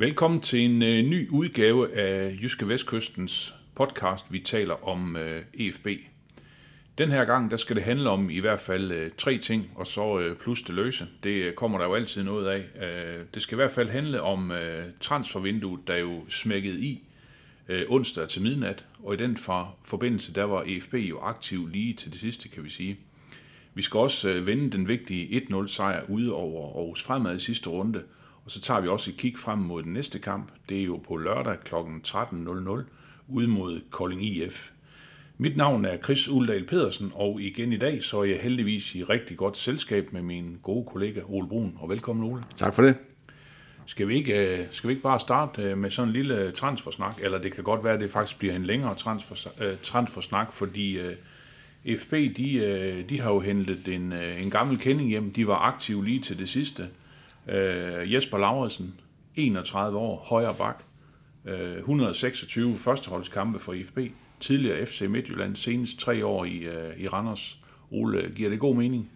Velkommen til en øh, ny udgave af Jyske Vestkystens podcast, vi taler om øh, EFB. Den her gang, der skal det handle om i hvert fald øh, tre ting, og så øh, plus det løse. Det øh, kommer der jo altid noget af. Øh, det skal i hvert fald handle om øh, transfervinduet, der jo smækkede i øh, onsdag til midnat, og i den for, forbindelse, der var EFB jo aktiv lige til det sidste, kan vi sige. Vi skal også øh, vende den vigtige 1-0 sejr ude over Aarhus Fremad i sidste runde, og så tager vi også et kig frem mod den næste kamp. Det er jo på lørdag kl. 13.00 ude mod Kolding IF. Mit navn er Chris Uldal Pedersen, og igen i dag så er jeg heldigvis i rigtig godt selskab med min gode kollega Ole Brun. Og velkommen Ole. Tak for det. Skal vi ikke, øh, skal vi ikke bare starte øh, med sådan en lille transfersnak? Eller det kan godt være, at det faktisk bliver en længere transfer, øh, transfersnak, fordi øh, FB de, øh, de har jo hentet en, øh, en gammel kending hjem. De var aktive lige til det sidste. Øh, Jesper Lauritsen, 31 år, højre bak. Øh, 126 førsteholdskampe for IFB. Tidligere FC Midtjylland, senest tre år i, øh, i Randers. Ole, giver det god mening?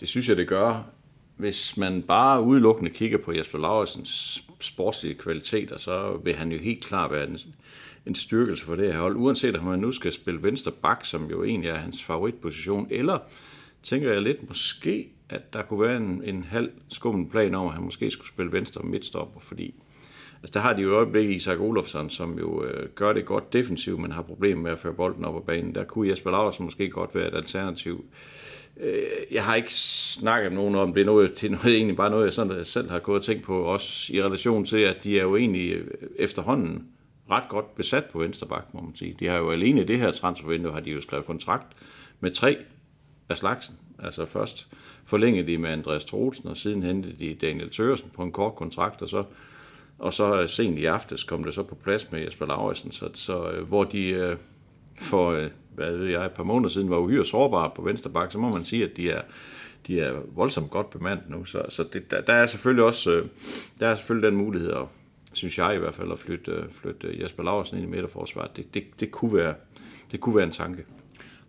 Det synes jeg, det gør. Hvis man bare udelukkende kigger på Jesper Lauritsens sportslige kvaliteter, så vil han jo helt klart være en, en styrkelse for det her hold. Uanset om han nu skal spille venstre bak, som jo egentlig er hans favoritposition, eller tænker jeg lidt måske, at der kunne være en, en halv skummel plan om, at han måske skulle spille venstre midtstopper, fordi altså der har de jo i øjeblikket Isak Olofsson, som jo øh, gør det godt defensivt, men har problemer med at føre bolden op ad banen. Der kunne Jesper Larsen måske godt være et alternativ. Øh, jeg har ikke snakket med nogen om det. Er noget, det er noget, egentlig bare noget, jeg sådan, øh, selv har gået og tænkt på, også i relation til, at de er jo egentlig øh, efterhånden ret godt besat på venstre bak, må man sige. De har jo alene i det her transfervindue, har de jo skrevet kontrakt med tre af slagsen. Altså først forlængede de med Andreas Troelsen, og siden hentede de Daniel Tøresen på en kort kontrakt, og så, og så øh, sent i aftes kom det så på plads med Jesper Lauritsen, så, så, øh, hvor de øh, for hvad ved jeg, et par måneder siden var uhyre sårbare på venstre bak, så må man sige, at de er, de er voldsomt godt bemandet nu. Så, så det, der, der, er selvfølgelig også der er selvfølgelig den mulighed, og synes jeg i hvert fald, at flytte, flytte Jesper Lauritsen ind i midterforsvaret. Det, det, det, kunne være, det kunne være en tanke.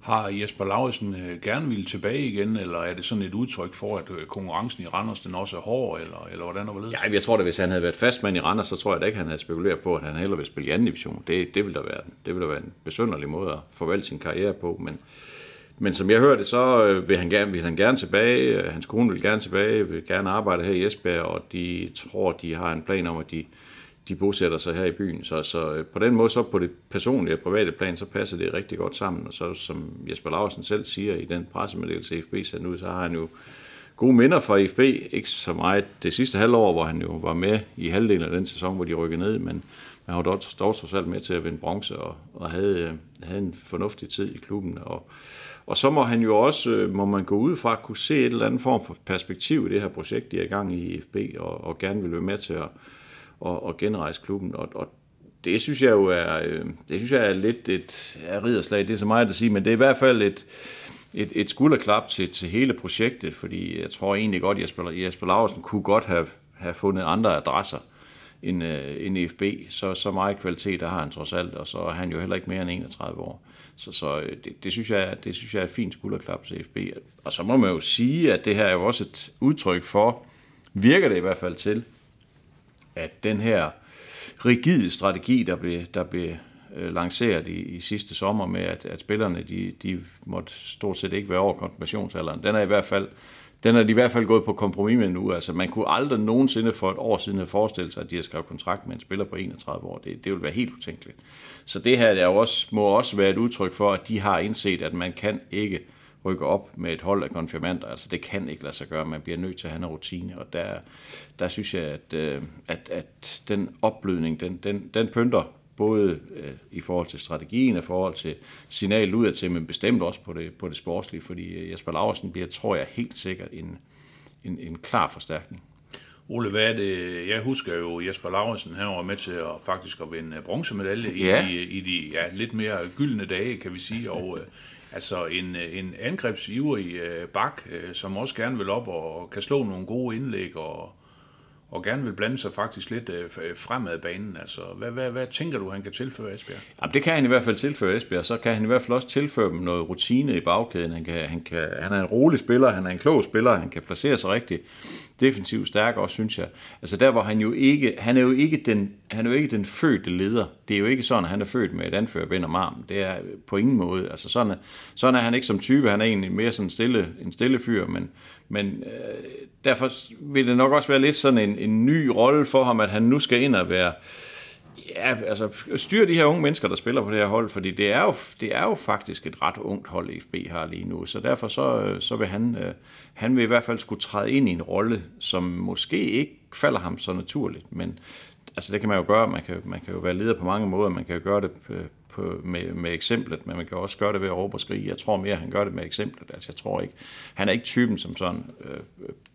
Har Jesper Lauritsen øh, gerne ville tilbage igen, eller er det sådan et udtryk for, at øh, konkurrencen i Randers den også er hård, eller, eller hvordan er det? Ja, jeg tror da, hvis han havde været fastmand i Randers, så tror jeg da ikke, han havde spekuleret på, at han hellere ville spille i anden division. Det, det ville da være, det ville da være en besynderlig måde at forvalte sin karriere på, men, men som jeg hørte, så øh, vil han, gerne, vil han gerne tilbage, hans kone vil gerne tilbage, vil gerne arbejde her i Esbjerg, og de tror, de har en plan om, at de, de bosætter sig her i byen. Så, så øh, på den måde, så på det personlige og private plan, så passer det rigtig godt sammen. Og så som Jesper Larsen selv siger i den pressemeddelelse, FB sendte ud, så har han jo gode minder fra FB. Ikke så meget det sidste halvår, hvor han jo var med i halvdelen af den sæson, hvor de rykkede ned, men han var dog, dog trods alt med til at vinde bronze og, og havde, øh, havde en fornuftig tid i klubben. Og, og så må han jo også, øh, må man gå ud fra, kunne se et eller andet form for perspektiv i det her projekt, de er i gang i FB, og, og gerne vil være med til at og, og genrejse klubben. Og, og det synes jeg jo er, øh, det synes jeg er lidt et er ridderslag, det er så meget at sige, men det er i hvert fald et, et, et skulderklap til, til hele projektet, fordi jeg tror egentlig godt, Jesper, Jesper Larsen kunne godt have, have fundet andre adresser end, øh, end FB, så, så meget kvalitet der har han trods alt, og så er han jo heller ikke mere end 31 år. Så, så øh, det, det, synes jeg, det synes jeg er et fint skulderklap til FB. Og så må man jo sige, at det her er jo også et udtryk for, virker det i hvert fald til, at den her rigide strategi, der blev, der blev øh, lanceret i, i sidste sommer med, at, at spillerne de, de måtte stort set ikke være over konfirmationsalderen, den er i hvert fald den er de i hvert fald gået på kompromis med nu. Altså, man kunne aldrig nogensinde for et år siden have forestillet sig, at de har skrevet kontrakt med en spiller på 31 år. Det, det ville være helt utænkeligt. Så det her er også, må også være et udtryk for, at de har indset, at man kan ikke rykke op med et hold af konfirmander. Altså det kan ikke lade sig gøre. Man bliver nødt til at have en rutine, og der, der synes jeg, at, øh, at, at den opblødning, den, den, den pynter både øh, i forhold til strategien og i forhold til signalet udad til, men bestemt også på det, på det sportslige, fordi Jesper Laursen bliver, tror jeg, helt sikkert en, en, en klar forstærkning. Ole, hvad er det? Jeg husker jo Jesper Lauritsen, han var med til at faktisk at vinde bronzemedalje Ja. i, i, de ja, lidt mere gyldne dage, kan vi sige. Og øh, altså en, øh, en angrebsivrig øh, bak, øh, som også gerne vil op og kan slå nogle gode indlæg og, og gerne vil blande sig faktisk lidt øh, øh, fremad banen. Altså, hvad, hvad, hvad tænker du, han kan tilføre Esbjerg? Jamen, det kan han i hvert fald tilføre Esbjerg. Så kan han i hvert fald også tilføre dem noget rutine i bagkæden. Han, kan, han, kan, han er en rolig spiller, han er en klog spiller, han kan placere sig rigtigt defensivt stærk også, synes jeg. Altså der, hvor han jo ikke, han er jo ikke den, han er jo ikke den fødte leder. Det er jo ikke sådan, at han er født med et anførerbind om armen. Det er på ingen måde. Altså sådan er, sådan er han ikke som type. Han er egentlig mere sådan stille, en stille fyr, men, men øh, derfor vil det nok også være lidt sådan en, en ny rolle for ham, at han nu skal ind og være Ja, altså styre de her unge mennesker, der spiller på det her hold, fordi det er jo, det er jo faktisk et ret ungt hold, FB har lige nu, så derfor så, øh, så vil han, øh, han vil i hvert fald skulle træde ind i en rolle, som måske ikke falder ham så naturligt, men altså det kan man jo gøre, man kan, man kan jo være leder på mange måder, man kan jo gøre det øh, på, med, med eksemplet, men man kan også gøre det ved at råbe og skrige. Jeg tror mere, han gør det med eksemplet, altså jeg tror ikke, han er ikke typen som sådan øh,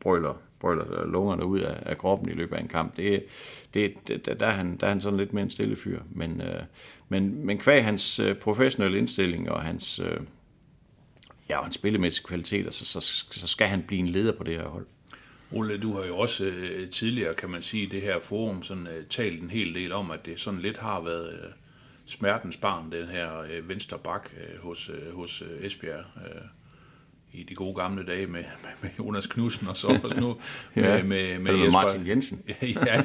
brøler brøler lungerne ud af, af kroppen i løbet af en kamp. Det, det, det, der, er han, der er han sådan lidt mere en stille fyr. Men, øh, men, men kvæg hans øh, professionelle indstilling og hans, øh, ja, og hans spillemæssige kvaliteter, så, så, så skal han blive en leder på det her hold. Ole, du har jo også øh, tidligere, kan man sige, i det her forum sådan, øh, talt en hel del om, at det sådan lidt har været øh, smertens barn, den her øh, venstre bak øh, hos, øh, hos øh, Esbjerg. Øh, i de gode gamle dage med, med, Jonas Knudsen og så også nu Ja, med, med, med Jesper. Martin Jensen. ja,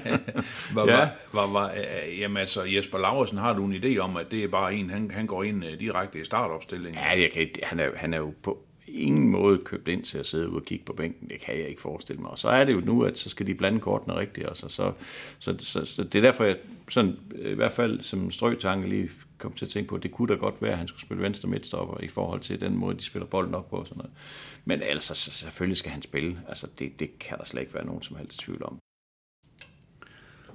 var, Ja. var, var, var, øh, jamen altså Jesper Laursen, har du en idé om, at det er bare en, han, han går ind øh, direkte i startopstillingen? Ja, jeg kan, han, er, han er jo på ingen måde købt ind til at sidde ude og kigge på bænken. Det kan jeg ikke forestille mig. Og så er det jo nu, at så skal de blande kortene rigtigt. Og så, så, så, så, så det er derfor, jeg sådan, øh, i hvert fald som strøtanke lige kom til at tænke på, at det kunne da godt være, at han skulle spille venstre midtstopper i forhold til den måde, de spiller bolden op på. Og sådan noget. Men altså, selvfølgelig skal han spille. Altså, det, det kan der slet ikke være nogen som helst tvivl om.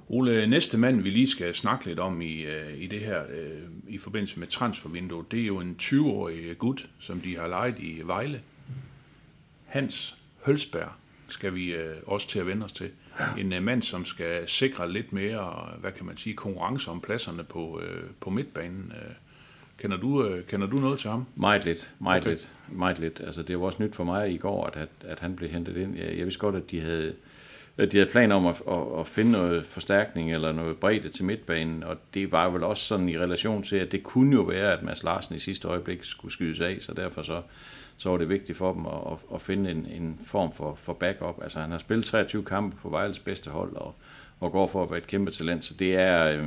Ole, næste mand, vi lige skal snakke lidt om i, øh, i det her, øh, i forbindelse med transfervinduet, det er jo en 20-årig gut, som de har lejet i Vejle. Hans Hølsberg skal vi øh, også til at vende os til. En øh, mand, som skal sikre lidt mere, hvad kan man sige, konkurrence om pladserne på, øh, på midtbanen. Øh, kender, du, øh, kender du noget til ham? Meget lidt, meget Okay. lidt, meget lidt. Altså, det var også nyt for mig i går, at, at, at han blev hentet ind. Jeg, jeg vidste godt, at de havde, Øh, de havde planer om at, at, at finde noget forstærkning eller noget bredde til midtbanen, og det var vel også sådan i relation til, at det kunne jo være, at Mads Larsen i sidste øjeblik skulle skydes af, så derfor så, så var det vigtigt for dem at, at, finde en, en form for, for backup. Altså, han har spillet 23 kampe på Vejles bedste hold, og, og går for at være et kæmpe talent, så det er... Øh,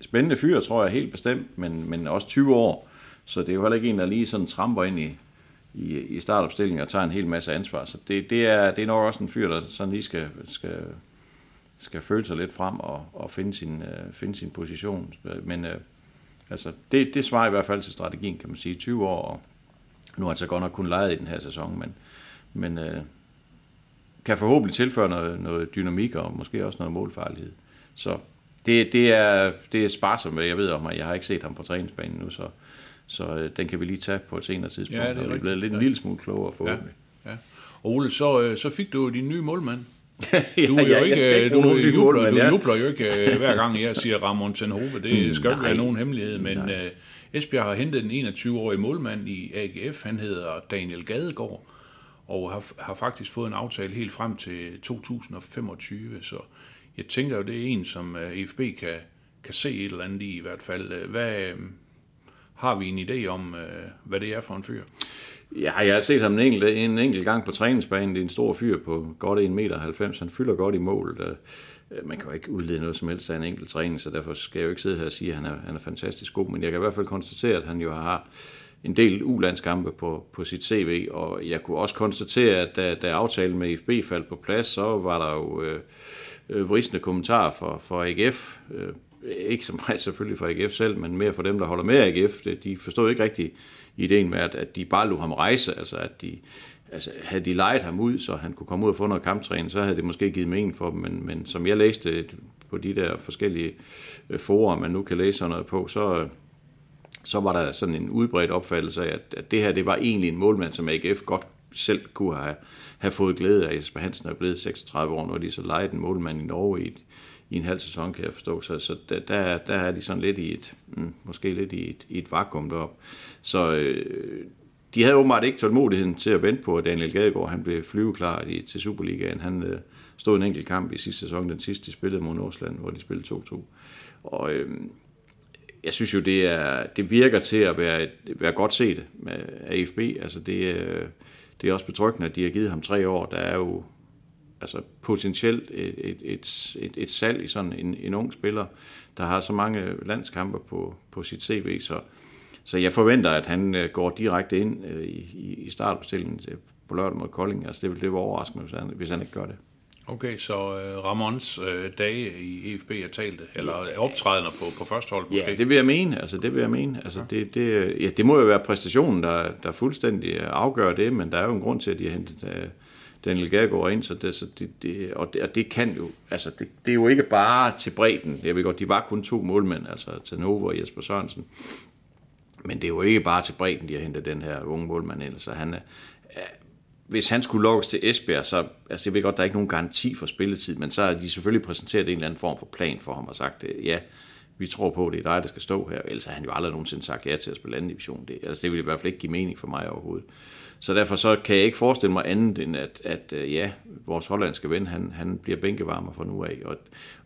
spændende fyr, tror jeg, helt bestemt, men, men også 20 år. Så det er jo heller ikke en, der lige sådan tramper ind i, i, i startopstillingen og tager en hel masse ansvar. Så det, det, er, det er nok også en fyr, der sådan lige skal, skal, skal føle sig lidt frem og, og finde, sin, øh, finde sin position. Men øh, altså, det, det svarer i hvert fald til strategien, kan man sige. 20 år, og nu har han så godt nok kun lejet i den her sæson, men, men øh, kan forhåbentlig tilføre noget, noget dynamik og måske også noget målfarlighed. Så det, det, er, det er sparsomt, hvad jeg ved om, at jeg har ikke set ham på træningsbanen nu, så, så øh, den kan vi lige tage på et senere tidspunkt. Ja, det er og vi er blevet lidt en Ja. lille smule klogere Ja, forhåbentlig. ja. Og Ole, så, øh, så fik du jo din nye målmand. Ja. Du, er jo ikke, skal ikke du, jubler, målmand, du ja. jubler jo ikke øh, hver gang jeg siger Ramon Tenhove. Det skal jo ikke være nogen hemmelighed, men øh, Esbjerg har hentet en 21-årig målmand i AGF. Han hedder Daniel Gadegaard og har, har faktisk fået en aftale helt frem til 2025. Så jeg tænker jo, det er en, som øh, EFB kan, kan se et eller andet i i hvert fald. Øh, Hvad, øh, har vi en idé om, øh, hvad det er for en fyr? Ja, jeg har set ham en enkelt, en enkelt gang på træningsbanen. Det er en stor fyr på godt 1,90 meter. Han fylder godt i mål. Øh, Man kan jo ikke udlede noget som helst af en enkelt træning, så derfor skal jeg jo ikke sidde her og sige, at han er, han er fantastisk god. Men jeg kan i hvert fald konstatere, at han jo har en del ulandskampe på, på sit CV, og jeg kunne også konstatere, at da, da aftalen med FB faldt på plads, så var der jo øh, øh vristende kommentarer for, for AGF. Øh, ikke så meget selvfølgelig for AGF selv, men mere for dem, der holder med AGF. Det- De forstod ikke rigtig ideen med, at, at de bare lå ham rejse, altså at de, altså havde de lejet ham ud, så han kunne komme ud og få noget kamptræning, så havde det måske givet mening for dem, men, men som jeg læste på de der forskellige øh, forer, man nu kan læse sådan noget på, så, så var der sådan en udbredt opfattelse af, at, at det her det var egentlig en målmand, som AGF godt selv kunne have, have fået glæde af. Jesper Hansen er blevet 36 år, nu de så lejet en målmand i Norge i, et, i en halv sæson, kan jeg forstå. Så, så der, der, der er de sådan lidt i et, mm, måske lidt i et, i et vakuum deroppe. Så øh, de havde åbenbart ikke tålmodigheden til at vente på, at Daniel Gadegaard han blev flyveklar i, til Superligaen. Han øh, stod en enkelt kamp i sidste sæson, den sidste de spillede mod Nordsjælland, hvor de spillede 2-2. Og øh, jeg synes jo, det, er, det virker til at være, et, være godt set af AFB. Altså det, øh, det er også betryggende, at de har givet ham tre år. Der er jo altså potentielt et, et, et, et, et salg i sådan en, en ung spiller, der har så mange landskampe på, på sit CV, så, så jeg forventer, at han øh, går direkte ind øh, i, i startopstillingen på lørdag mod Kolding. Altså det vil det var overraskende, hvis han, hvis han ikke gør det. Okay, så uh, Ramons uh, dage i EFB er talt, eller optrædener på, på første hold måske? Ja, det vil jeg mene. Altså, det vil jeg mene. Altså, det, det, ja, det må jo være præstationen, der, der fuldstændig afgør det, men der er jo en grund til, at de har hentet Daniel Gergaard ind, så det, så det, det, og, det, og det kan jo, altså det, det er jo ikke bare til bredden. Jeg ved godt, de var kun to målmænd, altså Tanova og Jesper Sørensen. Men det er jo ikke bare til bredden, de har hentet den her unge målmand ind. Så han er, hvis han skulle lukkes til Esbjerg, så altså jeg ved godt, der er ikke nogen garanti for spilletid, men så har de selvfølgelig præsenteret en eller anden form for plan for ham og sagt, øh, ja, vi tror på, at det er dig, der skal stå her. Ellers har han jo aldrig nogensinde sagt ja til at spille anden division. Det, altså det vil i hvert fald ikke give mening for mig overhovedet. Så derfor så kan jeg ikke forestille mig andet end, at, at øh, ja, vores hollandske ven, han, han bliver bænkevarmer fra nu af. Og,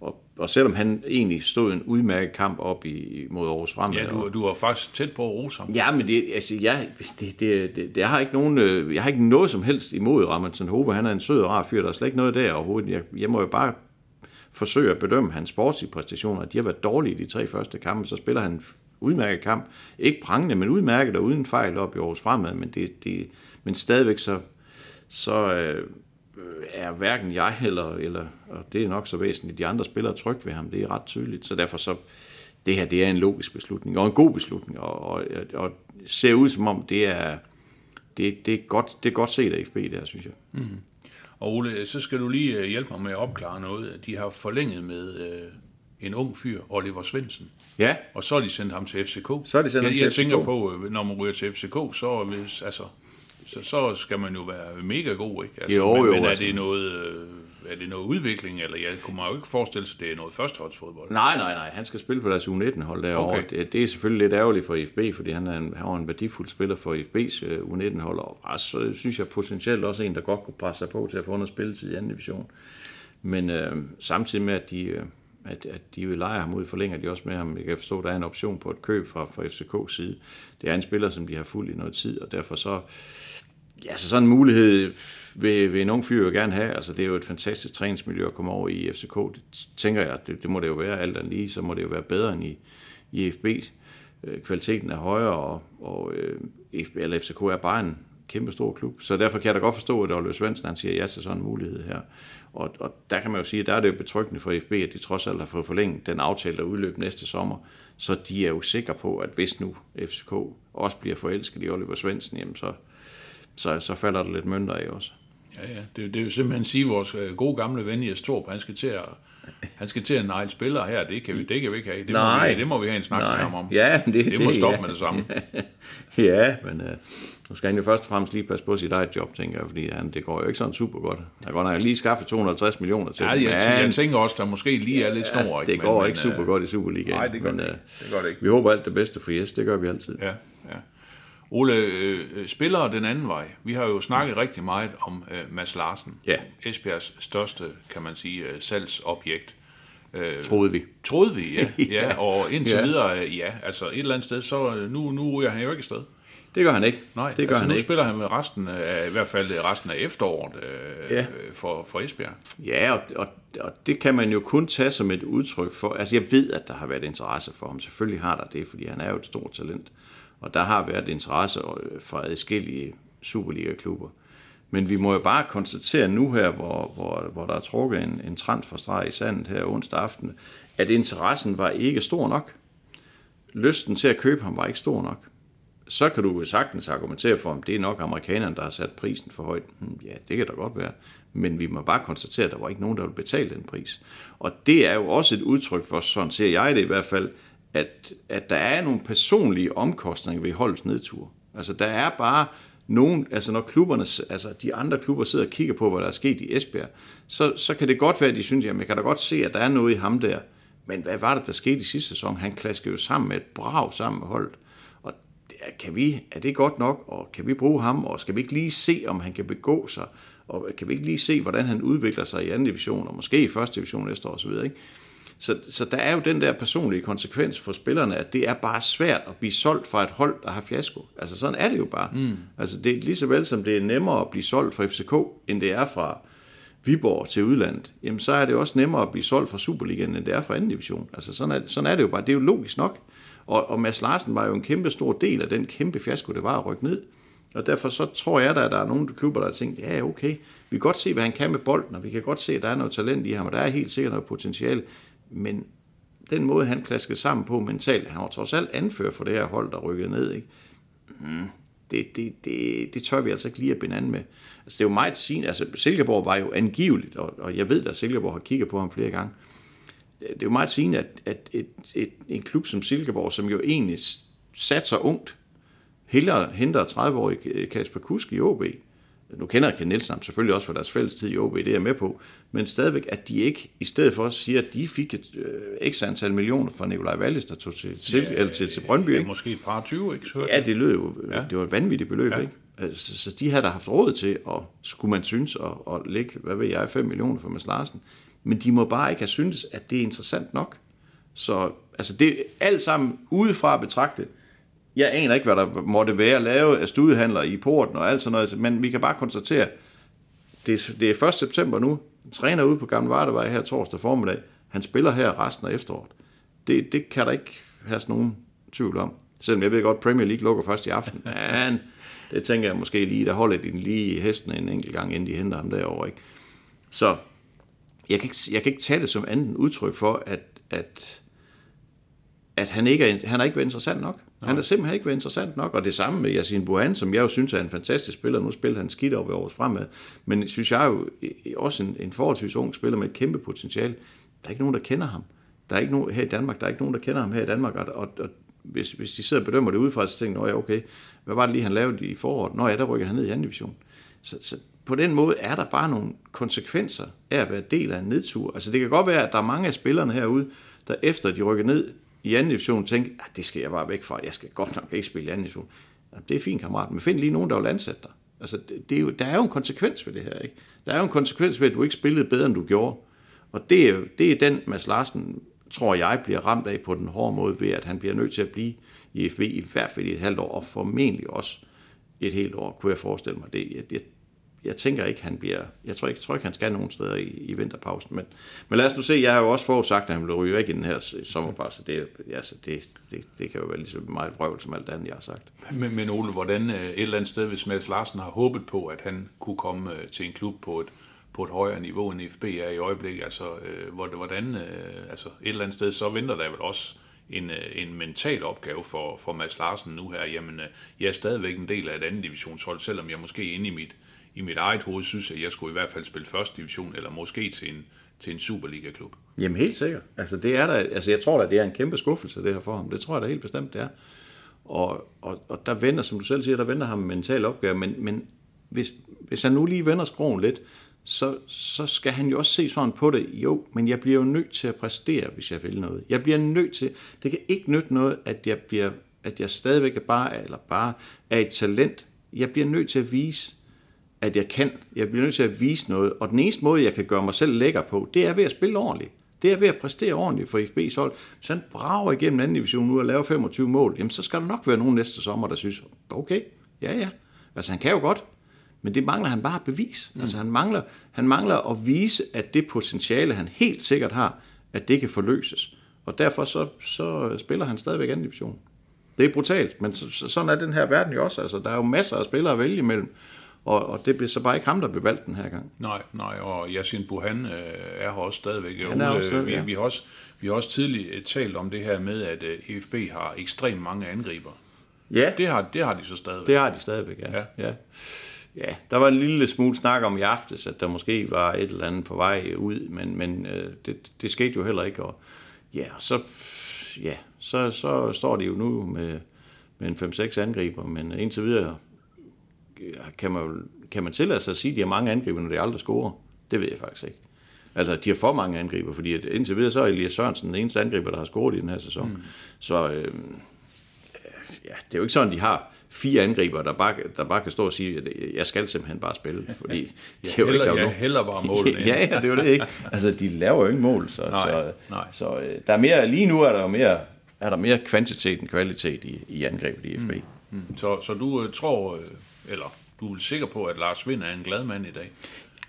og, og selvom han egentlig stod en udmærket kamp op i, mod Aarhus Fremad. Ja, du, du var faktisk tæt på at rose ham. Ja, men det, altså, jeg, det, det, det, det, jeg, har ikke nogen, øh, jeg har ikke noget som helst imod Ramondsen Hove. Han er en sød og rar fyr, der er slet ikke noget der overhovedet. Jeg, jeg må jo bare forsøge at bedømme hans sportslige præstationer. De har været dårlige i de tre første kampe, så spiller han udmærket kamp. Ikke prangende, men udmærket og uden fejl op i Aarhus Fremad, men, det, det, men stadigvæk så, så øh, er hverken jeg eller, eller, og det er nok så væsentligt, de andre spillere tryg ved ham. Det er ret tydeligt. Så derfor så, det her det er en logisk beslutning, og en god beslutning, og, og, og ser ud som om det er, det, det er, godt, det er godt set af FB, det her, synes jeg. Mm. Og Ole, så skal du lige øh, hjælpe mig med at opklare noget. De har forlænget med øh, en ung fyr, Oliver Svendsen. Ja. Og så har de sendt ham til FCK. Så har de sendt jeg, ham til jeg FCK. tænker på, øh, når man ryger til FCK, så, hvis, altså, så, så skal man jo være mega god, ikke? Altså, Jo, men, jo, men er altså. det noget... Øh, er det noget udvikling, eller jeg kunne mig jo ikke forestille sig, at det er noget førsteholdsfodbold. Nej, nej, nej. Han skal spille på deres U19-hold derovre. Okay. Det, det er selvfølgelig lidt ærgerligt for IFB, fordi han er en, han var en værdifuld spiller for IFB's uh, U19-hold. Og altså, synes jeg potentielt også en, der godt kunne presse sig på til at få noget spilletid i anden division. Men øh, samtidig med, at de, øh, at, at de vil lege ham ud, forlænger de også med ham. Jeg kan forstå, at der er en option på et køb fra, fra FCK's side. Det er en spiller, som de har fulgt i noget tid, og derfor så... Ja, så sådan en mulighed vil, vil en ung fyr jo gerne have. Altså, det er jo et fantastisk træningsmiljø at komme over i FCK. Det tænker jeg, det, det må det jo være alt andet lige, så må det jo være bedre end i, i FB. Øh, kvaliteten er højere, og, og øh, FB, eller FCK er bare en kæmpe stor klub. Så derfor kan jeg da godt forstå, at Oliver Svendsen han siger ja til sådan en mulighed her. Og, og der kan man jo sige, at der er det jo betryggende for FB, at de trods alt har fået forlænget den aftale, der udløb næste sommer. Så de er jo sikre på, at hvis nu FCK også bliver forelsket i Oliver Svendsen, jamen så, så, så falder der lidt mønter af også. Ja, ja. Det, det er jo simpelthen sige, at vores øh, gode gamle ven Jes Torp, han skal til at, han skal til at negle spillere her. Det kan vi, det kan vi ikke have. Det, Må, vi, det må vi have en snak med ham om. Ja, det, det, må stoppe ja. med det samme. ja, men øh, nu skal han jo først og fremmest lige passe på sit eget job, tænker jeg, fordi han, det går jo ikke sådan super godt. Har godt nok lige skaffet 250 millioner til Ja, jeg, men- jeg tænker også, der måske lige er lidt snor. Altså, det går ikke super godt i Superligaen. Nej, det gør men, det øh, ikke. Det gør det ikke. Vi håber alt det bedste for Jes, det gør vi altid. Ja. Ole, øh, øh, spillere den anden vej. Vi har jo snakket rigtig meget om øh, Mads Larsen. Ja. Esbjergs største, kan man sige, øh, salgsobjekt. Øh, Troede vi. troede vi, ja. ja. Og indtil Ja. videre, øh, ja. Altså et eller andet sted, så nu, nu ryger han jo ikke afsted. Det gør han ikke. Nej, det gør altså, han nu ikke. spiller han med resten af, i hvert fald resten af efteråret øh, Ja. ja. for, for Esbjerg. Ja, og, og, og det kan man jo kun tage som et udtryk for. Altså, jeg ved, at der har været interesse for ham. Selvfølgelig har der det, fordi han er jo et stort talent. Og der har været interesse øh, fra adskillige Superliga-klubber. Men vi må jo bare konstatere nu her, hvor, hvor, hvor der er trukket en, en transferstreg i sandet her onsdag aften, at interessen var ikke stor nok. Lysten til at købe ham var ikke stor nok. Så kan du jo sagtens argumentere for, om det er nok amerikanerne, der har sat prisen for højt. Hmm, Ja, det kan da godt være. Men vi må bare konstatere, at der var ikke nogen, der ville betale den pris. Og det er jo også et udtryk for, sådan ser jeg det i hvert fald, at, at der er nogle personlige omkostninger ved holdets nedtur. Altså der er bare nogen, altså når klubberne, altså de andre klubber sidder og kigger på, hvad der er sket i Esbjerg, så, så kan det godt være, at de synes, jamen jeg kan da godt se, at der er noget i ham der. Men hvad var det, der skete i sidste sæson? Han klaskede jo sammen med et brag sammen med holdet. Og kan vi, er det godt nok, og kan vi bruge ham, og skal vi ikke lige se, om han kan begå sig, og kan vi ikke lige se, hvordan han udvikler sig i anden division, og måske i første division næste år osv., ikke? Så, så der er jo den der personlige konsekvens for spillerne, at det er bare svært at blive solgt fra et hold, der har fiasko. Altså sådan er det jo bare. Mm. Altså det er lige så vel som det er nemmere at blive solgt fra FCK, end det er fra Viborg til udlandet. Jamen så er det også nemmere at blive solgt fra Superligaen, end det er fra anden division. Altså sådan er, sådan er det jo bare. Det er jo logisk nok. Og, og Mads Larsen var jo en kæmpe stor del af den kæmpe fiasko, det var at rykke ned. Og derfor så tror jeg da, at der er nogle klubber, der har tænkt, ja okay, vi kan godt se, hvad han kan med bolden, og vi kan godt se, at der er noget talent i ham, og der er helt sikkert noget potentiale. Men den måde, han klaskede sammen på mentalt, han var trods alt anfører for det her hold, der rykkede ned, ikke? Mm, det, det, det, det tør vi altså ikke lige at binde an med. Altså, det er jo meget sin. Altså, Silkeborg var jo angiveligt, og, og jeg ved, at Silkeborg har kigget på ham flere gange. Det, det er jo meget sigende, at, at et, et, en klub som Silkeborg, som jo egentlig satser ungt, hellere henter 30-årig Kasper Kusk i OB. Nu kender jeg Ken Nielsen selvfølgelig også for deres fælles tid i OB, det er jeg med på. Men stadigvæk, at de ikke, i stedet for siger, at de fik et øh, x antal millioner fra Nikolaj Wallis, der tog til, til, eller til, til Brøndby. Ja, Ikke? måske et par 20, ikke? Så Ja, det lød jo, ja. Ja. det var et vanvittigt beløb, ja. Ja. ikke? Altså, så de havde da haft råd til, at skulle man synes, at, at lægge, hvad ved jeg, 5 millioner for Mads Larsen. Men de må bare ikke have syntes, at det er interessant nok. Så altså det alt sammen udefra betragtet. Jeg aner ikke, hvad der måtte være lavet af studiehandler i porten og alt sådan noget, men vi kan bare konstatere, det er, det er 1. september nu. Han træner ude på Gamle Vardevej her torsdag formiddag. Han spiller her resten af efteråret. Det, det kan der ikke have nogen tvivl om. Selvom jeg ved godt, Premier League lukker først i aften. Men det tænker jeg måske lige, der holder de den lige hesten en enkelt gang, inden de henter ham derovre. Ikke? Så jeg kan, ikke, jeg kan ikke tage det som andet udtryk for, at, at, at han, ikke er, han har ikke været interessant nok. Han har simpelthen ikke været interessant nok, og det samme med Yasin Buhan, som jeg jo synes er en fantastisk spiller. Nu spiller han skidt over vores fremad, men synes jeg jo også en, en forholdsvis ung spiller med et kæmpe potentiale. Der er ikke nogen, der kender ham. Der er ikke nogen her i Danmark, der er ikke nogen, der kender ham her i Danmark, og, og, og hvis, hvis de sidder og bedømmer det udefra, så tænker "Nå ja, okay, hvad var det lige, han lavede i foråret? Nå ja, der rykker han ned i anden division. Så, så på den måde er der bare nogle konsekvenser af at være del af en nedtur. Altså det kan godt være, at der er mange af spillerne herude, der efter de rykker ned i anden division, tænker, at ah, det skal jeg bare væk fra, jeg skal godt nok ikke spille i anden division. Jamen, det er fint, kammerat, men find lige nogen, der vil ansætte dig. Altså, det, det er jo, der er jo en konsekvens ved det her, ikke? Der er jo en konsekvens ved, at du ikke spillede bedre, end du gjorde. Og det er, det er den, Mads Larsen, tror jeg, bliver ramt af på den hårde måde, ved at han bliver nødt til at blive i FB i hvert fald i et halvt år, og formentlig også et helt år, kunne jeg forestille mig. Det, jeg, jeg, jeg tænker ikke, han bliver... Jeg tror ikke, jeg tror ikke han skal nogen steder i, i vinterpausen. Men, men lad os nu se, jeg har jo også forudsagt, at han vil ryge væk i den her sommerpause. Det, ja, så det, det, det kan jo være lige så meget vrøvl som alt andet, jeg har sagt. Men, men Ole, hvordan øh, et eller andet sted, hvis Mads Larsen har håbet på, at han kunne komme øh, til en klub på et, på et højere niveau, end FB er i øjeblikket, altså øh, hvordan, altså et eller andet sted, så venter der vel også en, en mental opgave for, for Mads Larsen nu her. Jamen, jeg er stadigvæk en del af et andet divisionshold, selvom jeg måske inde i mit, i mit eget hoved synes, at jeg skulle i hvert fald spille første division, eller måske til en, til en Superliga-klub. Jamen helt sikkert. Altså, det er der, altså jeg tror da, det er en kæmpe skuffelse, det her for ham. Det tror jeg da helt bestemt, det er. Og, og, og der vender, som du selv siger, der vender ham en mental opgave, men, men hvis, hvis han nu lige vender skroen lidt, så, så skal han jo også se sådan på det. Jo, men jeg bliver jo nødt til at præstere, hvis jeg vil noget. Jeg bliver nødt til, det kan ikke nytte noget, at jeg, bliver, at jeg stadigvæk er bare, eller bare er et talent. Jeg bliver nødt til at vise, at jeg kan. Jeg bliver nødt til at vise noget. Og den eneste måde, jeg kan gøre mig selv lækker på, det er ved at spille ordentligt. Det er ved at præstere ordentligt for FB's hold. Hvis han brager igennem anden division nu og laver 25 mål, jamen så skal der nok være nogen næste sommer, der synes, okay, ja ja. Altså han kan jo godt, men det mangler han bare bevis. Mm. Altså han mangler, han mangler at vise, at det potentiale, han helt sikkert har, at det kan forløses. Og derfor så, så spiller han stadigvæk anden division. Det er brutalt, men så, så, sådan er den her verden jo også. Altså, der er jo masser af spillere at vælge imellem, og, og det bliver så bare ikke ham, der bliver valgt den her gang. Nej, nej, og Yasin Buhan øh, er her også stadigvæk. Han er også stadig, vi, ja. vi, har også, vi har også tidligt øh, talt om det her med, at øh, EFB har ekstremt mange angriber. Ja, Det har, det har de så stadigvæk. det har de stadigvæk, ja. Ja. ja. Ja, der var en lille smule snak om i aftes, at der måske var et eller andet på vej ud, men, men øh, det, det skete jo heller ikke. Og, ja, så, ja, så, så står de jo nu med, med en 5-6 angriber, men indtil videre kan man, kan man tillade sig at sige, at de har mange angriber, når de aldrig scorer? Det ved jeg faktisk ikke. Altså, de har for mange angriber, fordi at indtil videre så er Elias Sørensen den eneste angriber, der har scoret i den her sæson. Mm. Så øh, ja, det er jo ikke sådan, de har fire angriber, der bare, der bare kan stå og sige, at jeg skal simpelthen bare spille, fordi de er jo ikke Heller, ja, nogen- heller bare ind. ja, ja, det er jo det ikke. Altså, de laver jo ikke mål, så, Nej, så, nej. så øh, der er mere, lige nu er der jo mere, er der mere kvantitet end kvalitet i, i angrebet i FB. Mm. Så, så du øh, tror, øh, eller du er vel sikker på, at Lars Vind er en glad mand i dag?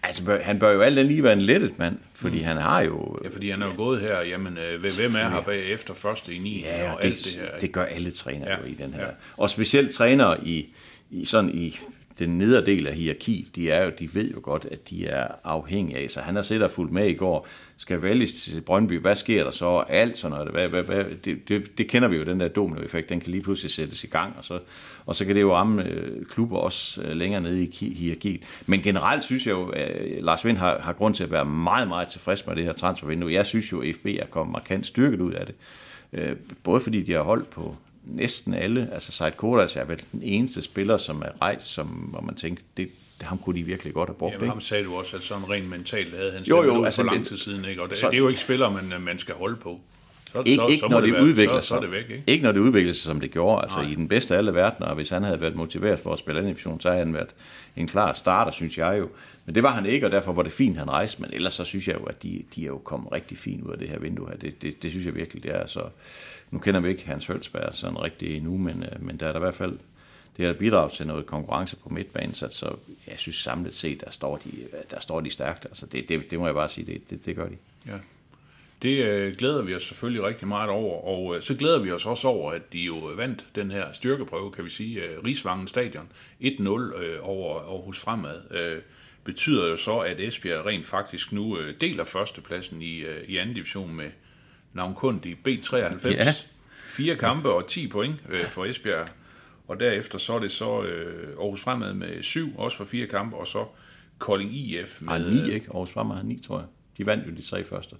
Altså, bør- han bør jo alt andet lige være en lettet mand, fordi mm. han har jo... Ja, fordi han er jo gået her, jamen, øh, hvem er her bag efter første i 9 Ja, og og alt det, det her. det ikke? gør alle trænere Ja, ja, jo i den her. ja. Ja. Og specielt trænere i, i sådan i den nederdel af hierarki, de, er jo, de ved jo godt, at de er afhængige af. Så han har siddet og fulgt med i går. Skal vælges til Brøndby, hvad sker der så? Alt sådan noget. Hvad, hvad, hvad, det, det, det, kender vi jo, den der dominoeffekt. Den kan lige pludselig sættes i gang, og så, og så kan det jo ramme øh, klubber også øh, længere nede i hierarkiet. Men generelt synes jeg jo, at Lars Vind har, har grund til at være meget, meget tilfreds med det her transfervindue. Jeg synes jo, at FB er kommet markant styrket ud af det. Øh, både fordi de har holdt på næsten alle, altså Seid Kodas er vel den eneste spiller, som er rejst, som, hvor man tænker, det, ham kunne de virkelig godt have brugt. Jamen, ikke? ham sagde du også, at sådan rent mentalt havde han Jo, jo, altså, for lang tid siden, ikke? Og det, så- det er jo ikke spillere, man, man skal holde på. Så, Ikke, så, ikke, så når det, være- udvikler så, sig. så det væk, ikke? ikke når det udvikler sig, som det gjorde. Altså i den bedste af alle verdener, og hvis han havde været motiveret for at spille anden division, så havde han været en klar starter, synes jeg jo. Men det var han ikke, og derfor var det fint, han rejste. Men ellers så synes jeg jo, at de, de er jo kommet rigtig fint ud af det her vindue her. Det, det, det synes jeg virkelig, det er. Så nu kender vi ikke Hans Hølsberg sådan rigtig endnu, men, øh, men der er der i hvert fald det har bidraget til noget konkurrence på midtbanen, så, så jeg synes samlet set, der står de, der står de stærkt. Altså det, det, det må jeg bare sige, det, det, det gør de. Ja. Det øh, glæder vi os selvfølgelig rigtig meget over, og øh, så glæder vi os også over, at de jo vandt den her styrkeprøve, kan vi sige, øh, Rigsvangen Stadion 1-0 øh, over Aarhus Fremad. Øh, betyder jo så, at Esbjerg rent faktisk nu øh, deler førstepladsen i, øh, i anden division med navnkundig B93. Ja. Fire kampe og 10 point øh, for Esbjerg. Og derefter så er det så øh, Aarhus Fremad med syv, også for fire kampe, og så Kolding IF med... Nej, ni ikke. Aarhus Fremad har ni, tror jeg. De vandt jo de tre første.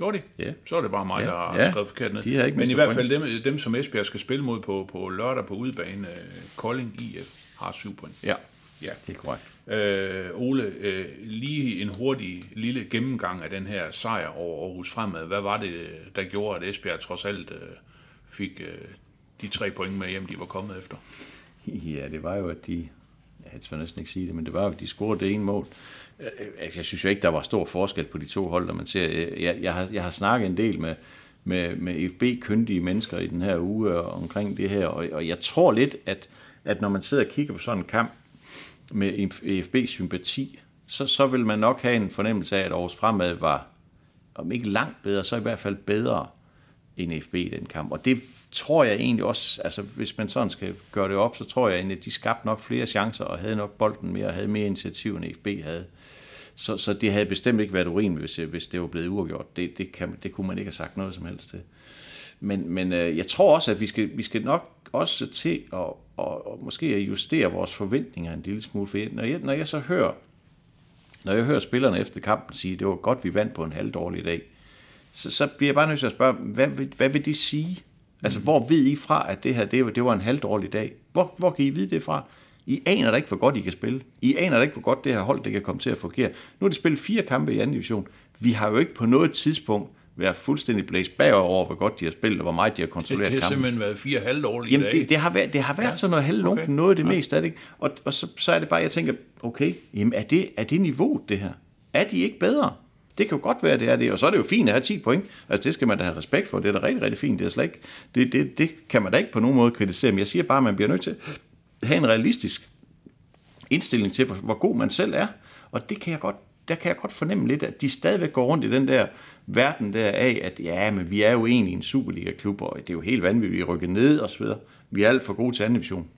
Gjorde de? Ja. Så er det bare mig, Ja, der har ja. skrevet forkert ned. De har ikke Men i hvert fald dem, dem, som Esbjerg skal spille mod på, på lørdag på udebane, øh, Kolding IF har syv point. Ja, Ja. det er korrekt. Øh, Ole, øh, lige en hurtig lille gennemgang af den her sejr over Aarhus Fremad. Hvad var det, der gjorde, at Esbjerg trods alt øh, fik øh, de tre point med hjem, de var kommet efter? Ja, det var jo, at de... Jeg tør næsten ikke sige det, men det var jo, at de scorede det ene mål. Øh, altså, jeg synes jo ikke, der var stor forskel på de to hold, når man ser... Jeg, jeg, har, jeg har snakket en del med, med, med FB-kyndige mennesker i den her uge øh, omkring det her, og, og jeg tror lidt, at, at når man sidder og kigger på sådan en kamp med FB-sympati, så, så vil man nok have en fornemmelse af, at Aarhus Fremad var, om ikke langt bedre, så i hvert fald bedre end FB i den kamp. Og det tror jeg egentlig også, altså hvis man sådan skal gøre det op, så tror jeg egentlig, at de skabte nok flere chancer og havde nok bolden mere og havde mere initiativ, end FB havde. Så, så det havde bestemt ikke været urimeligt, hvis, hvis det var blevet uafgjort. Det, det, kan, det kunne man ikke have sagt noget som helst til. Men, men øh, jeg tror også, at vi skal, vi skal nok også til at og, og måske at justere vores forventninger en lille smule. For når jeg, når jeg så hører, når jeg hører spillerne efter kampen sige, det var godt, vi vandt på en halvdårlig dag, så, så bliver jeg bare nødt til at spørge, hvad vil, hvad vil det sige? Altså, hvor ved I fra, at det her det var, det var en halvdårlig dag? Hvor, hvor kan I vide det fra? I aner da ikke, hvor godt I kan spille. I aner da ikke, hvor godt det her hold det kan komme til at fungere. Nu har de spillet fire kampe i anden division. Vi har jo ikke på noget tidspunkt været fuldstændig blæst bagover over, hvor godt de har spillet, og hvor meget de har kontrolleret det har kampen. simpelthen været fire halvdårlige Jamen, dage. det, det, har været, det har været ja. sådan noget halvlunken Okay. noget af det ja. meste af det. Og, og så, så er det bare, jeg tænker, okay, jamen er det, er det niveauet, det her? Er de ikke bedre? Det kan jo godt være, det er det. Og så er det jo fint at have 10 point. Altså, det skal man da have respekt for. Det er da rigtig, rigtig fint. Det, er slet ikke, det, det, det kan man da ikke på nogen måde kritisere. Men jeg siger bare, at man bliver nødt til have en realistisk indstilling til, hvor, god man selv er. Og det kan jeg godt, der kan jeg godt fornemme lidt, at de stadigvæk går rundt i den der verden der af, at ja, men vi er jo egentlig en Superliga-klub, og det er jo helt vanvittigt, vi rykker ned og så videre. Vi er alt for gode til anden division.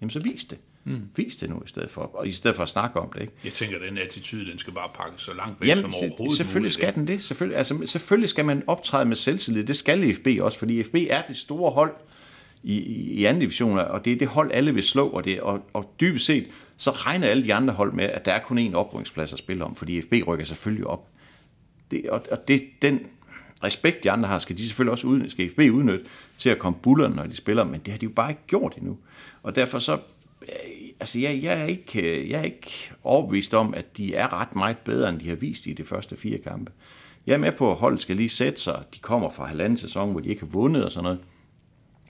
Jamen så vis det. Mm. Vis det nu i stedet for, og i stedet for at snakke om det. Ikke? Jeg tænker, at den attitude, den skal bare pakkes så langt væk Jamen, som overhovedet selvfølgelig muligt, skal den det. Selvfølgelig, altså, selvfølgelig skal man optræde med selvtillid. Det skal FB også, fordi FB er det store hold i, i, anden division, og det er det hold, alle vil slå, og, det, og, og dybest set, så regner alle de andre hold med, at der er kun én oprykningsplads at spille om, fordi FB rykker selvfølgelig op. Det, og, og det, den respekt, de andre har, skal de selvfølgelig også udnytte, skal FB udnytte til at komme bullerne, når de spiller, men det har de jo bare ikke gjort endnu. Og derfor så, øh, altså jeg, jeg, er ikke, øh, jeg er ikke overbevist om, at de er ret meget bedre, end de har vist i de første fire kampe. Jeg er med på, at holdet skal lige sætte sig. De kommer fra halvanden sæson, hvor de ikke har vundet og sådan noget.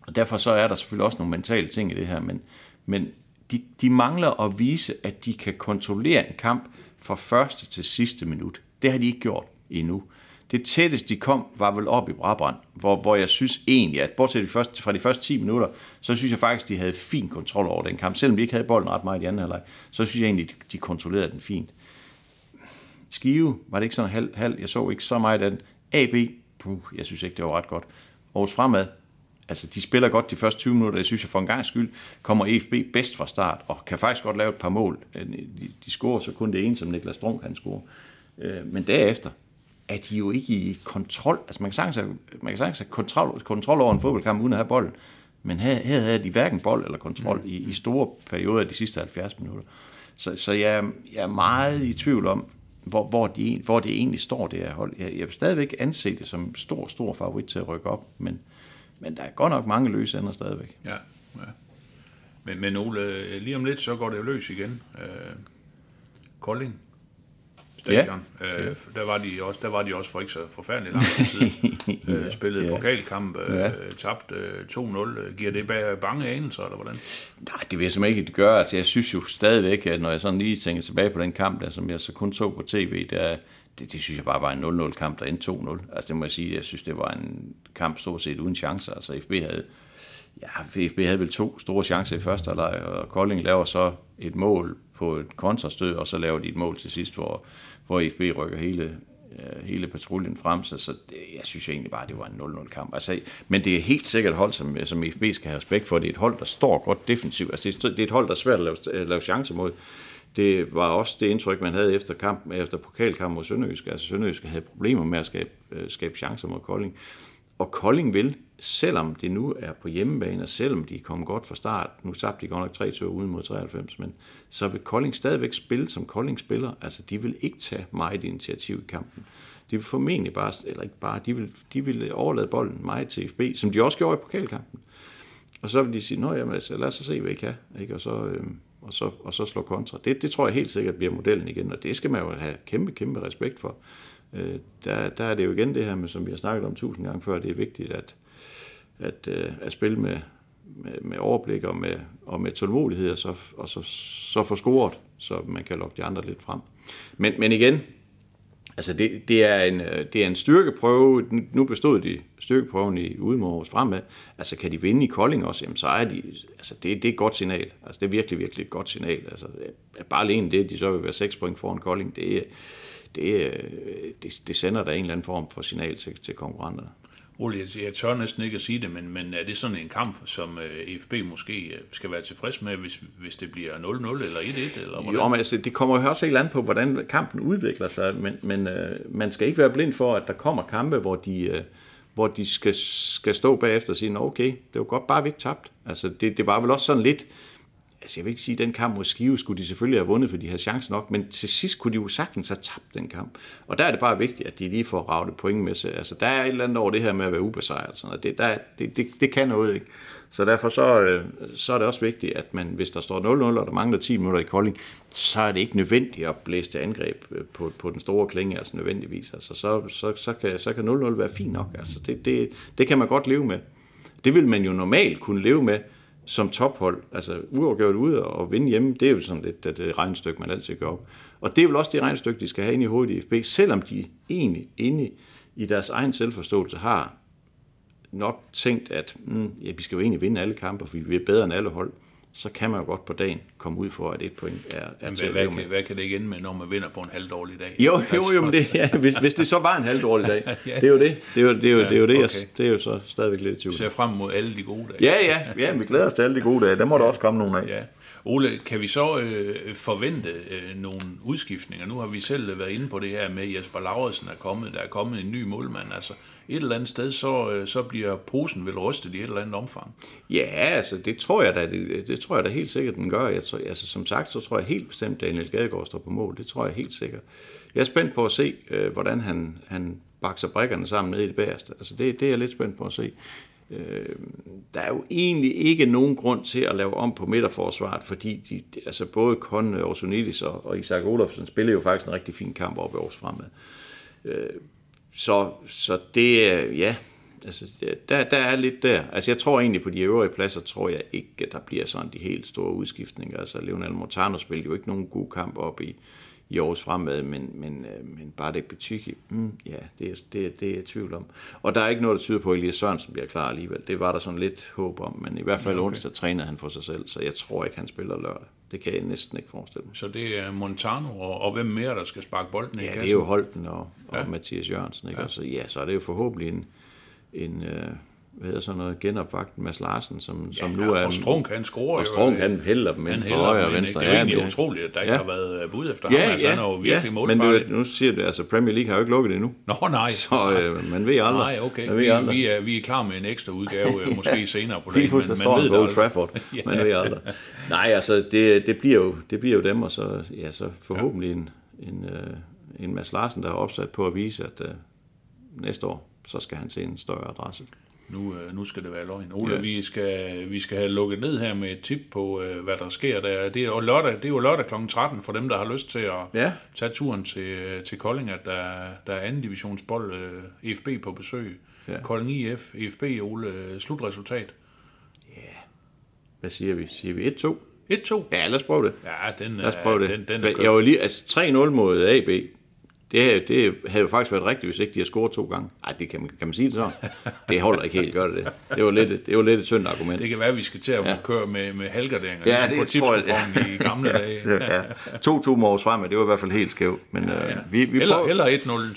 Og derfor så er der selvfølgelig også nogle mentale ting i det her, men, men de, de mangler at vise, at de kan kontrollere en kamp fra første til sidste minut. Det har de ikke gjort endnu. Det tætteste, de kom, var vel op i Brabrand, hvor, hvor jeg synes egentlig, at bortset de første, fra de første 10 minutter, så synes jeg faktisk, de havde fin kontrol over den kamp. Selvom de ikke havde bolden ret meget i anden halvleg, så synes jeg egentlig, de kontrollerede den fint. Skive var det ikke sådan halv, halv. Jeg så ikke så meget af den. AB, puh, jeg synes ikke, det var ret godt. Aarhus Fremad, altså de spiller godt de første 20 minutter. Jeg synes, jeg for en gang skyld kommer EFB bedst fra start, og kan faktisk godt lave et par mål. Øh, de, de scorer så kun det ene, som Niklas Strunk kan score. Øh, men derefter, er de jo ikke i kontrol. Altså man kan sagtens have, man kan sagtens have kontrol, kontrol over en fodboldkamp uden at have bolden. Men her, her havde de hverken bold eller kontrol mm. i, i store perioder af de sidste 70 minutter. Så, så jeg, jeg er meget i tvivl om, hvor, hvor, de, hvor det egentlig står, det her hold. Jeg, jeg vil stadigvæk anse det som stor, stor favorit til at rykke op, men, men der er godt nok mange løse ender stadigvæk. Ja, ja. Men, men Ole, lige om lidt, så går det jo løs igen. Øh, Kolding stadion. Ja. Øh, der, var de også, der var de også for ikke så forfærdeligt lang tid siden. øh, spillede ja. pokalkamp, øh, ja. tabt øh, 2-0. Giver det bare bange anelser, eller hvordan? Nej, det vil jeg simpelthen ikke, det gør. Altså, jeg synes jo stadigvæk, at når jeg sådan lige tænker tilbage på den kamp, der, som jeg så kun så på tv, der, det, det synes jeg bare var en 0-0 kamp, der endte 2-0. Altså det må jeg sige, jeg synes, det var en kamp stort set uden chancer. Altså FB havde, ja, FB havde vel to store chancer i første halvleg, og Kolding laver så et mål på et kontrastød, og så laver de et mål til sidst, hvor hvor FB rykker hele, øh, hele patruljen frem, så, så det, jeg synes egentlig bare, det var en 0-0 kamp. Altså, men det er helt sikkert et hold, som, som FB skal have respekt for. Det er et hold, der står godt defensivt. Altså, det, det er et hold, der er svært at lave, øh, lave chancer mod. Det var også det indtryk, man havde efter kamp, efter pokalkampen mod Sønderjysk. Altså Sønderjysk havde problemer med at skabe, øh, skabe chancer mod Kolding. Og Kolding vil, selvom det nu er på hjemmebane, og selvom de kom godt fra start, nu tabte de godt nok 3-2 uden mod 93, men så vil Kolding stadigvæk spille, som Kolding spiller. Altså, de vil ikke tage meget initiativ i kampen. De vil formentlig bare, eller ikke bare, de vil, de vil overlade bolden meget til FB, som de også gjorde i pokalkampen. Og så vil de sige, nå jamen, altså, lad os se, hvad I kan, ikke? Og, så, øh, og, så, og så slå kontra. Det, det tror jeg helt sikkert bliver modellen igen, og det skal man jo have kæmpe, kæmpe respekt for. Øh, der, der er det jo igen det her med, som vi har snakket om tusind gange før, det er vigtigt at, at, øh, at spille med, med, med overblik og med, og med tålmodighed, og så, og så, så få scoret, så man kan lokke de andre lidt frem. Men, men igen, altså det, det, er en, øh, det er en styrkeprøve. Nu bestod de styrkeprøven i Udmårs fremad. Altså kan de vinde i Kolding også, jamen så er de, altså det, det er et godt signal. Altså det er virkelig, virkelig et godt signal. Altså bare alene det, de så vil være 6 point foran Kolding, det, det, øh, det, det sender der en eller anden form for signal til, til konkurrenterne. Ole, jeg, jeg tør næsten ikke at sige det, men, men er det sådan en kamp, som uh, øh, måske øh, skal være tilfreds med, hvis, hvis det bliver 0-0 eller 1-1? Eller hvordan? Jo, men altså, det kommer jo også helt an på, hvordan kampen udvikler sig, men, men øh, man skal ikke være blind for, at der kommer kampe, hvor de, øh, hvor de skal, skal stå bagefter og sige, okay, det var godt bare, vi ikke tabt. Altså, det, det var vel også sådan lidt, altså jeg vil ikke sige, at den kamp mod Skive skulle de selvfølgelig have vundet, for de havde chance nok, men til sidst kunne de jo sagtens have tabt den kamp. Og der er det bare vigtigt, at de lige får ravet point med sig. Altså der er et eller andet over det her med at være ubesejret. Sådan, og det, der, det, det, det kan noget, ikke? Så derfor så, øh, så er det også vigtigt, at man, hvis der står 0-0, og der mangler 10 minutter i Kolding, så er det ikke nødvendigt at blæse til angreb øh, på, på den store klinge, altså nødvendigvis. Altså, så, så, så, kan, så kan 0-0 være fint nok. Altså, det, det, det kan man godt leve med. Det vil man jo normalt kunne leve med, som tophold, altså uafgjort ude og vinde hjemme, det er jo sådan lidt det, det man altid gør op. Og det er vel også det regnstykke, de skal have ind i hovedet i FB, selvom de egentlig inde i deres egen selvforståelse har nok tænkt, at mm, ja, vi skal jo egentlig vinde alle kampe, for vi er bedre end alle hold så kan man jo godt på dagen komme ud for, at et point er, er men, hvad, hvad, kan, hvad kan det igen med, når man vinder på en halvdårlig dag? Jo, jo, jo men det, ja, hvis, hvis det så var en halvdårlig dag, ja. det er jo det. Det er jo, det er jo, det er jo, det, okay. jeg, det er jo så stadigvæk lidt i tvivl. Vi ser frem mod alle de gode dage. Ja, ja, ja vi glæder os til alle de gode dage. Der må ja. der også komme nogle af. Ja. Ole, kan vi så øh, forvente øh, nogle udskiftninger? Nu har vi selv været inde på det her med, at Jesper Lauritsen er kommet. Der er kommet en ny målmand. Altså et eller andet sted, så, øh, så bliver posen vel rystet i et eller andet omfang. Ja, altså det tror jeg da, det, det tror jeg da helt sikkert, den gør. Jeg tror, altså, som sagt, så tror jeg helt bestemt, at Daniel Gadegaard står på mål. Det tror jeg helt sikkert. Jeg er spændt på at se, øh, hvordan han, han bakser brækkerne sammen ned i det bagerste. Altså det, det er jeg lidt spændt på at se. Øh, der er jo egentlig ikke nogen grund til at lave om på midterforsvaret, fordi de, altså både Kon øh, Orsonidis og, og Isak Olofsson spiller jo faktisk en rigtig fin kamp op i års fremad. Øh, så, så det er, ja, altså, der, der er lidt der. Altså, jeg tror egentlig på de øvrige pladser, tror jeg ikke, at der bliver sådan de helt store udskiftninger. Altså, Leonel Montano spiller jo ikke nogen god kamp op i, i års fremad, men, men, øh, men bare det betyg, mm, ja, det er, det, er, det er jeg i tvivl om. Og der er ikke noget, der tyder på, at Elias Sørensen bliver klar alligevel. Det var der sådan lidt håb om, men i hvert fald okay. onsdag træner han for sig selv, så jeg tror ikke, han spiller lørdag. Det kan jeg næsten ikke forestille mig. Så det er Montano, og, og hvem mere, der skal sparke bolden i Ja, kassen? det er jo Holten og, og Ja. Mathias Jørgensen, ikke? Ja. Og så, ja, så er det jo forhåbentlig en, en øh, hvad hedder sådan noget, genopvagt Mads Larsen, som, som nu er... og Strunk, han scorer og Strunk, øh, han hælder dem ind for højre og venstre. Det er jo Ja, egentlig ja. utroligt, at der ikke Ja. har været øh, bud efter Ja, ham. Altså, ja, han er jo virkelig ja, målfarlig. men du, nu siger du, altså Premier League har jo ikke lukket det endnu. Nå, nej. Så øh, man ved aldrig. Nej, okay. Man ved Vi, aldrig. vi, er, vi er klar med en ekstra udgave, øh, måske senere på Lige dagen. pludselig men står man ved det Old. Trafford. Ja. Man ved aldrig. Nej, altså, det, det, bliver jo, det bliver jo dem, og så, ja, så forhåbentlig en, en, øh, en Mads Larsen, der er opsat på at vise, at øh, næste år, så skal han se en større adresse. Nu, øh, nu skal det være løgn. Ole, Ja. vi, skal, vi skal have lukket ned her med et tip på, øh, hvad der sker der. Det er, jo lørdag, det er jo lørdag kl. 13 for dem, der har lyst til at Ja. tage turen til, til Kolding, at der, der er anden divisionsbold øh, EFB på besøg. Ja. Kolding IF, EFB, Ole, øh, slutresultat. Hvad siger vi? Siger vi 1-2? 1-2. Ja, lad os prøve det. Ja, den, Lad os prøve det. den, den er jeg var lige, altså 3-0 mod AB, det, havde- det havde jo faktisk været rigtigt, hvis ikke de har scoret to gange. Nej, det kan man, kan man sige det så. Det holder ikke helt, gør det det. Det var lidt, det var lidt et syndt argument. Det kan være, at vi skal til at ja. køre med, med halvgarderinger, Ja, ligesom det på tror jeg, tipskupongen i gamle dage. ja. 2-2 med års frem, det var i hvert fald helt skævt. Men ja, ja. vi, vi Heller, prøver, heller 1-0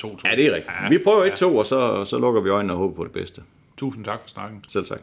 end 2-2. Ja, det er rigtigt. Vi prøver 1-2, og så, så lukker vi øjnene og håber på det bedste. Tusind tak for snakken. Selv tak.